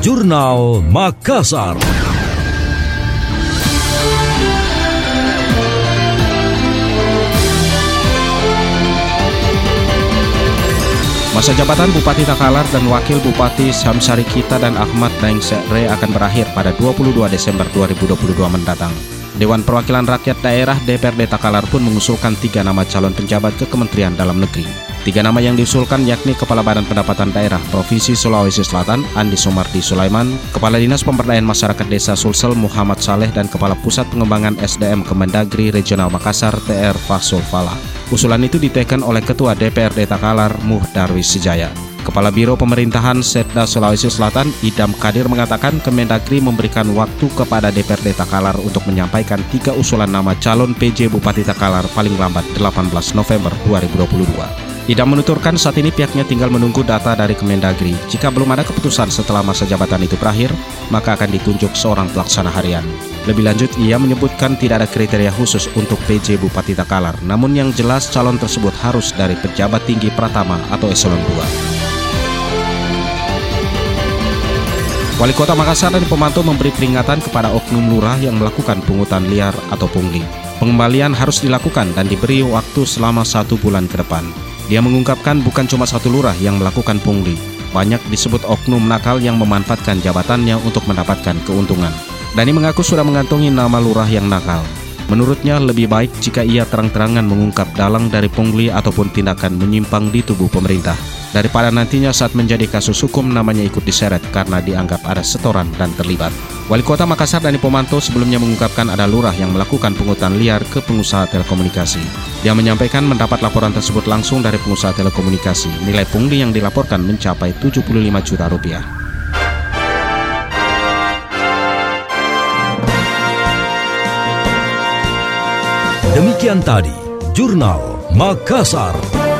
Jurnal Makassar. Masa jabatan Bupati Takalar dan Wakil Bupati Samsari Kita dan Ahmad Daeng Sekre akan berakhir pada 22 Desember 2022 mendatang. Dewan Perwakilan Rakyat Daerah DPRD Takalar pun mengusulkan tiga nama calon penjabat ke Kementerian Dalam Negeri. Tiga nama yang diusulkan yakni Kepala Badan Pendapatan Daerah Provinsi Sulawesi Selatan Andi Sumardi Sulaiman, Kepala Dinas Pemberdayaan Masyarakat Desa Sulsel Muhammad Saleh dan Kepala Pusat Pengembangan SDM Kemendagri Regional Makassar TR Fasul Fala. Usulan itu diteken oleh Ketua DPRD Takalar Muh Darwis Sejaya. Kepala Biro Pemerintahan Setda Sulawesi Selatan, Idam Kadir mengatakan Kemendagri memberikan waktu kepada DPRD Takalar untuk menyampaikan tiga usulan nama calon PJ Bupati Takalar paling lambat 18 November 2022. Idam menuturkan saat ini pihaknya tinggal menunggu data dari Kemendagri. Jika belum ada keputusan setelah masa jabatan itu berakhir, maka akan ditunjuk seorang pelaksana harian. Lebih lanjut, ia menyebutkan tidak ada kriteria khusus untuk PJ Bupati Takalar, namun yang jelas calon tersebut harus dari pejabat tinggi Pratama atau Eselon 2. Wali Kota Makassar dan pemantau memberi peringatan kepada oknum lurah yang melakukan pungutan liar atau pungli. Pengembalian harus dilakukan dan diberi waktu selama satu bulan ke depan. Dia mengungkapkan bukan cuma satu lurah yang melakukan pungli, banyak disebut oknum nakal yang memanfaatkan jabatannya untuk mendapatkan keuntungan. Dani mengaku sudah mengantongi nama lurah yang nakal. Menurutnya lebih baik jika ia terang-terangan mengungkap dalang dari pungli ataupun tindakan menyimpang di tubuh pemerintah daripada nantinya saat menjadi kasus hukum namanya ikut diseret karena dianggap ada setoran dan terlibat. Wali Kota Makassar Dani Pomanto sebelumnya mengungkapkan ada lurah yang melakukan pungutan liar ke pengusaha telekomunikasi. Dia menyampaikan mendapat laporan tersebut langsung dari pengusaha telekomunikasi. Nilai pungli yang dilaporkan mencapai 75 juta rupiah. Demikian tadi, Jurnal Makassar.